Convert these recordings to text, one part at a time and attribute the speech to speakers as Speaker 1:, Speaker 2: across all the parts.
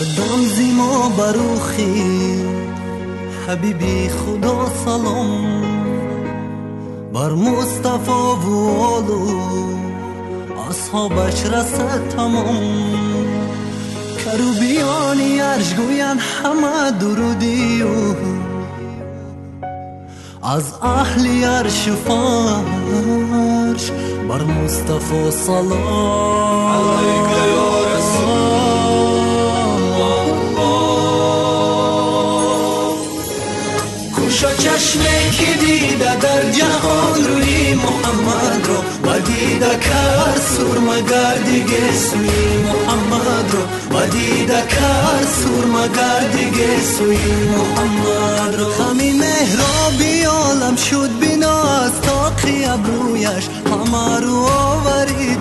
Speaker 1: رمزی ما بروخی حبیبی خدا سلام. بر مصطفی و آلو. اصحابش رسد تمام. کروبیانی ارج گوین همه درودی و از اهل عرش فرش بر مصطفی سلام. علیک چشمه که دیده در جهان روی محمد رو و دیده کر دیگه سوی محمد رو. و دیده کر دیگه سوی محمد رو. همین مهرابی عالم شد بنا از تاقی ابرویش همه رو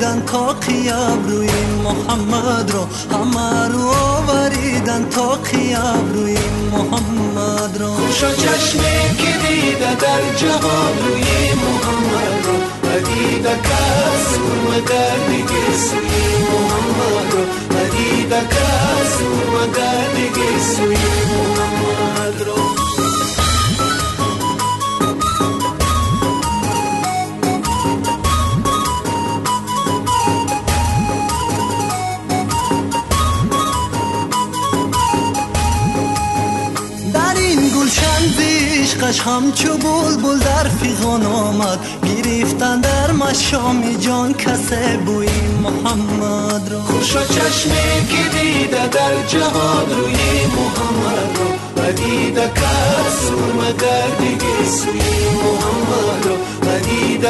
Speaker 1: آوریدن تاقی ابروی محمد رو همه رو آوریدن تاقی ابروی محمد رو خوشا چشمی که دیده در جهان روی محمد رو و دیده کس مگر دیگه سوی محمد رو و دیده کس مگر دیگه سوی عشقش همچو بول در فیغان آمد. گریفتن در مشام جان کسه بوی محمد را. خوشا چشمی که دیده در جهان روی محمد را. و کس مگر دیگه سوی محمد را. و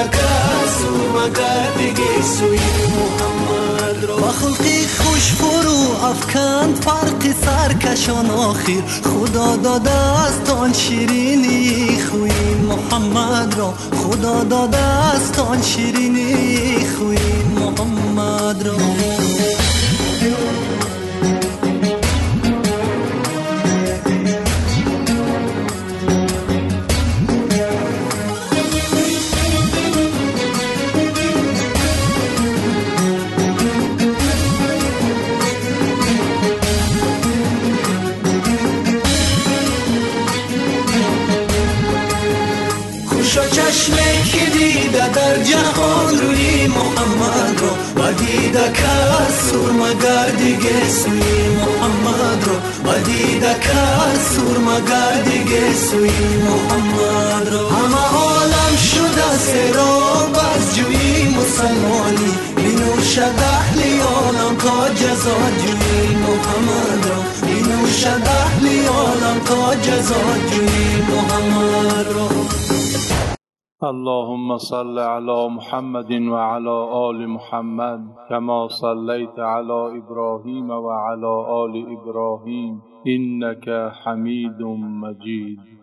Speaker 1: کس مگر دیگه سوی محمد را و خلقی خوش فرو افکند فرق سرکشان آخیر خدا داده است آن شیرینی خوی محمد را. خدا داده است آن شیرینی خوی محمد را. کس سور دیگه سوی محمد رو کس سور دیگه سوی محمد رو همه عالم شده سراب از جوی مسلمانی بینوشد اهلی عالم تا جزا جوی محمد رو بینوشد اهلی عالم تا جزا جوی محمد رو
Speaker 2: اللهم صل على محمد وعلى آل محمد كما صليت على إبراهيم وعلى آل إبراهيم إنك حميد مجيد.